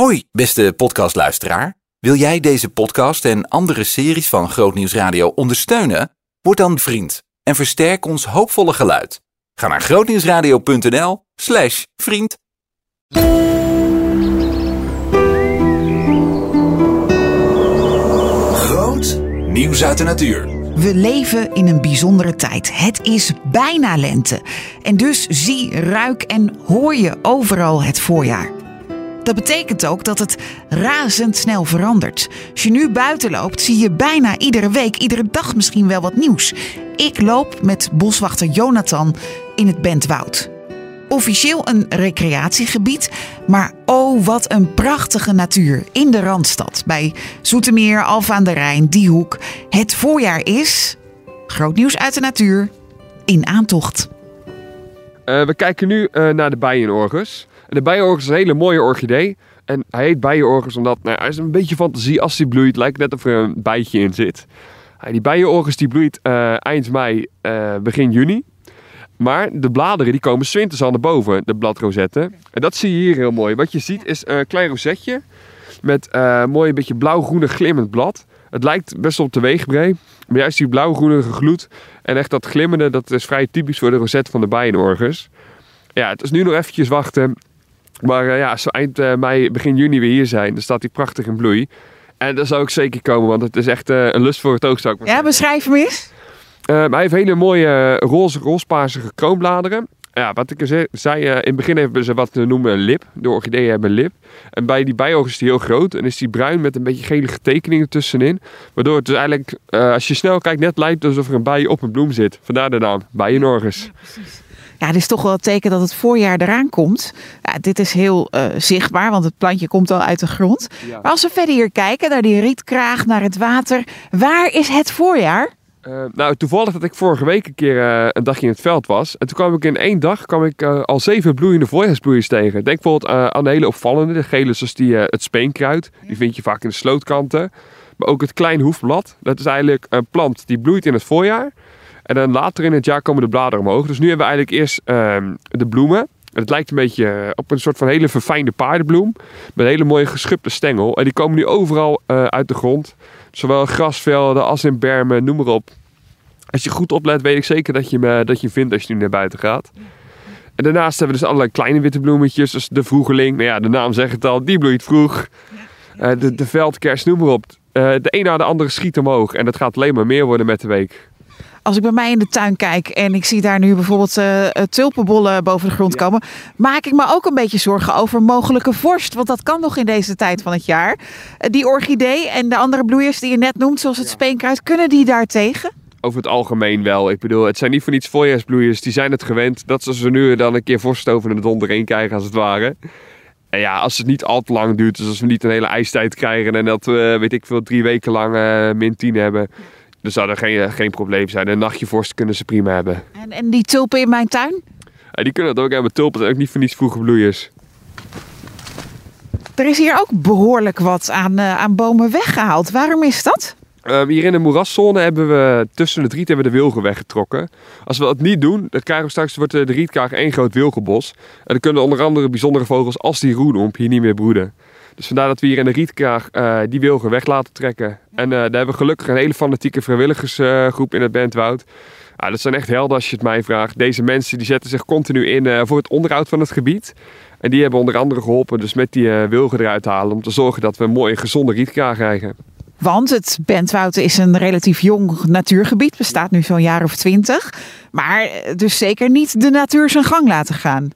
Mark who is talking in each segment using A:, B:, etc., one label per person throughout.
A: Hoi, beste podcastluisteraar. Wil jij deze podcast en andere series van Grootnieuws Radio ondersteunen? Word dan vriend en versterk ons hoopvolle geluid. Ga naar grootnieuwsradio.nl slash vriend. Groot nieuws uit de natuur.
B: We leven in een bijzondere tijd. Het is bijna lente. En dus zie, ruik en hoor je overal het voorjaar. Dat betekent ook dat het razendsnel verandert. Als je nu buiten loopt, zie je bijna iedere week, iedere dag misschien wel wat nieuws. Ik loop met boswachter Jonathan in het Bentwoud. Officieel een recreatiegebied, maar oh wat een prachtige natuur in de Randstad. Bij Zoetermeer, Alfa aan de Rijn, die hoek. Het voorjaar is, groot nieuws uit de natuur, in aantocht.
C: Uh, we kijken nu uh, naar de bijenorgus. De bijenorgus is een hele mooie orchidee. En hij heet bijenorgus omdat nou, hij is een beetje fantasie als hij bloeit. Lijkt net of er een bijtje in zit. Uh, die bijenorgus die bloeit eind mei, begin juni. Maar de bladeren die komen zwinters al naar boven, de bladrosetten. En dat zie je hier heel mooi. Wat je ziet is een klein rosetje met een mooi beetje blauw-groene glimmend blad. Het lijkt best op de weegbree, maar juist die blauw-groenige gloed en echt dat glimmende, dat is vrij typisch voor de roset van de bijenorgus. Ja, het is nu nog eventjes wachten. Maar uh, ja, als we eind uh, mei, begin juni weer hier zijn, dan staat hij prachtig in bloei. En dat zou ook zeker komen, want het is echt uh, een lust voor het oog, zou ik maar
B: Ja, beschrijf hem eens.
C: hij heeft hele mooie roze, roospaarse kroonbladeren. Ja, wat ik er zei, in het begin hebben ze wat te noemen een lip. De orchideeën hebben een lip. En bij die bijoog is die heel groot en is die bruin met een beetje gelige tekeningen tussenin. Waardoor het dus eigenlijk, als je snel kijkt, net lijkt alsof er een bij op een bloem zit. Vandaar de naam, bijenorgus.
B: Ja, precies. Ja, dit is toch wel het teken dat het voorjaar eraan komt. Ja, dit is heel uh, zichtbaar, want het plantje komt al uit de grond. Ja. Maar als we verder hier kijken, naar die rietkraag, naar het water. Waar is het voorjaar?
C: Uh, nou, toevallig dat ik vorige week een keer uh, een dagje in het veld was. En toen kwam ik in één dag kwam ik, al zeven bloeiende voorjaarsbloeiers tegen. Denk bijvoorbeeld aan de hele opvallende, de gele zoals die, het speenkruid. Die vind je vaak in de slootkanten. Maar ook het klein hoefblad. Dat is eigenlijk een plant die bloeit in het voorjaar. En dan later in het jaar komen de bladeren omhoog. Dus nu hebben we eigenlijk eerst uh, de bloemen. Het lijkt een beetje op een soort van hele verfijnde paardenbloem. Met een hele mooie geschubde stengel. En die komen nu overal uh, uit de grond. Zowel grasvelden als in bermen, noem maar op. Als je goed oplet, weet ik zeker dat je hem dat je vindt als je nu naar buiten gaat. En daarnaast hebben we dus allerlei kleine witte bloemetjes. Dus de vroegeling, nou ja, de naam zegt het al, die bloeit vroeg. De, de veldkers, noem maar op. De een na de andere schiet omhoog. En dat gaat alleen maar meer worden met de week.
B: Als ik bij mij in de tuin kijk en ik zie daar nu bijvoorbeeld uh, tulpenbollen boven de grond komen, maak ik me ook een beetje zorgen over mogelijke vorst. Want dat kan nog in deze tijd van het jaar. Uh, die orchidee en de andere bloeiers die je net noemt, zoals het ja. speenkruid, kunnen die daar tegen?
C: Over het algemeen wel. Ik bedoel, het zijn niet voor niets voorjaarsbloeiers. Die zijn het gewend dat ze ze nu dan een keer vorst over de donder heen krijgen, als het ware. En ja, als het niet al te lang duurt, dus als we niet een hele ijstijd krijgen en dat we, weet ik veel, drie weken lang uh, min 10 hebben dus zou er geen, geen probleem zijn. Een nachtje vorst kunnen ze prima hebben.
B: En, en die tulpen in mijn tuin?
C: Ja, die kunnen dat ook hebben. Tulpen zijn ook niet voor niets vroege bloeiers.
B: Er is hier ook behoorlijk wat aan, uh, aan bomen weggehaald. Waarom is dat?
C: Uh, hier in de moeraszone hebben we tussen het riet hebben we de wilgen weggetrokken. Als we dat niet doen, dan krijgen we straks wordt de rietkraag één groot wilgenbos. En dan kunnen onder andere bijzondere vogels als die roenomp hier niet meer broeden. Dus vandaar dat we hier in de rietkraag uh, die wilgen weg laten trekken. En uh, daar hebben we gelukkig een hele fanatieke vrijwilligersgroep in het Bentwoud. Ah, dat zijn echt helden als je het mij vraagt. Deze mensen die zetten zich continu in uh, voor het onderhoud van het gebied. En die hebben onder andere geholpen dus met die wilgen eruit te halen. Om te zorgen dat we een mooie gezonde rietkraag krijgen.
B: Want het Bentwoud is een relatief jong natuurgebied. Bestaat nu zo'n jaar of twintig. Maar dus zeker niet de natuur zijn gang laten gaan.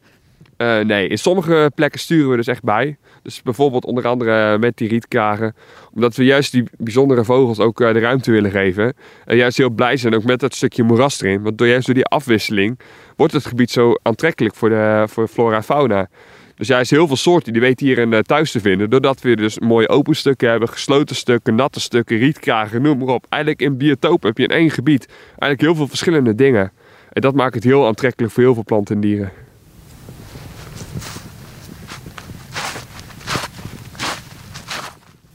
C: Uh, nee, in sommige plekken sturen we dus echt bij. Dus bijvoorbeeld onder andere met die rietkragen. Omdat we juist die bijzondere vogels ook uh, de ruimte willen geven. En juist heel blij zijn ook met dat stukje moeras erin. Want door, juist door die afwisseling wordt het gebied zo aantrekkelijk voor, de, voor flora en fauna. Dus juist heel veel soorten die weten hier een uh, thuis te vinden. Doordat we dus mooie open stukken hebben, gesloten stukken, natte stukken, rietkragen, noem maar op. Eigenlijk in biotoop heb je in één gebied eigenlijk heel veel verschillende dingen. En dat maakt het heel aantrekkelijk voor heel veel planten en dieren.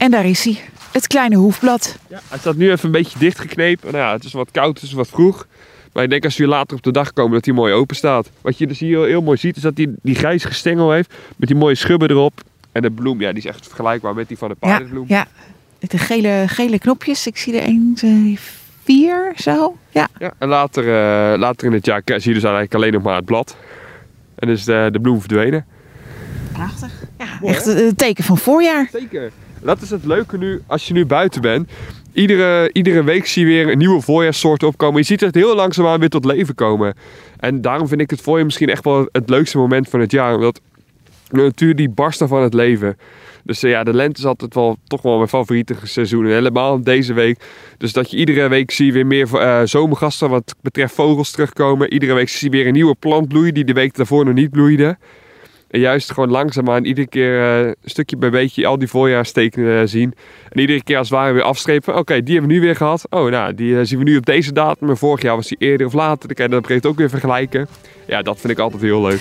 B: En daar is hij, het kleine hoefblad.
C: Ja, hij staat nu even een beetje dichtgeknepen. Nou ja, het is wat koud, het is wat vroeg. Maar ik denk als we hier later op de dag komen dat hij mooi open staat. Wat je dus hier heel, heel mooi ziet is dat hij die grijzige stengel heeft met die mooie schubben erop. En de bloem, ja, die is echt vergelijkbaar met die van de
B: Ja,
C: paardenbloem.
B: ja. De gele, gele knopjes. Ik zie er één, twee, vier zo. Ja.
C: Ja, en later, eh, later in het jaar zie je dus eigenlijk alleen nog maar het blad. En is de, de bloem verdwenen.
B: Prachtig. Ja,
C: Mooi,
B: echt een teken van voorjaar.
C: Zeker. Dat is het leuke nu, als je nu buiten bent. Iedere, iedere week zie je weer een nieuwe voorjaarssoort opkomen. Je ziet het heel langzaamaan weer tot leven komen. En daarom vind ik het voorjaar misschien echt wel het leukste moment van het jaar. Omdat de natuur die barst van het leven. Dus eh, ja, de lente is altijd wel toch wel mijn favoriete seizoen. En helemaal deze week. Dus dat je iedere week zie weer meer eh, zomergasten wat betreft vogels terugkomen. Iedere week zie je weer een nieuwe plant bloeien die de week daarvoor nog niet bloeide. En juist gewoon langzaamaan iedere keer een stukje bij beetje al die voorjaarstekenen eh, zien. En iedere keer als het ware weer afstrepen. Oké, die hebben we nu weer gehad. Oh, nou, die eh, zien we nu op deze datum. Maar vorig jaar was die eerder of later. Dan kan je dat op een gegeven moment ook weer vergelijken. Ja, dat vind ik altijd heel leuk.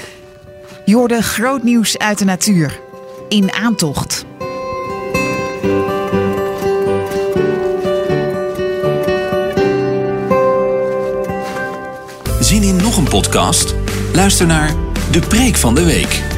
B: Je hoorde groot nieuws uit de natuur. In aantocht.
A: Zien in nog een podcast? Luister naar De Preek van de Week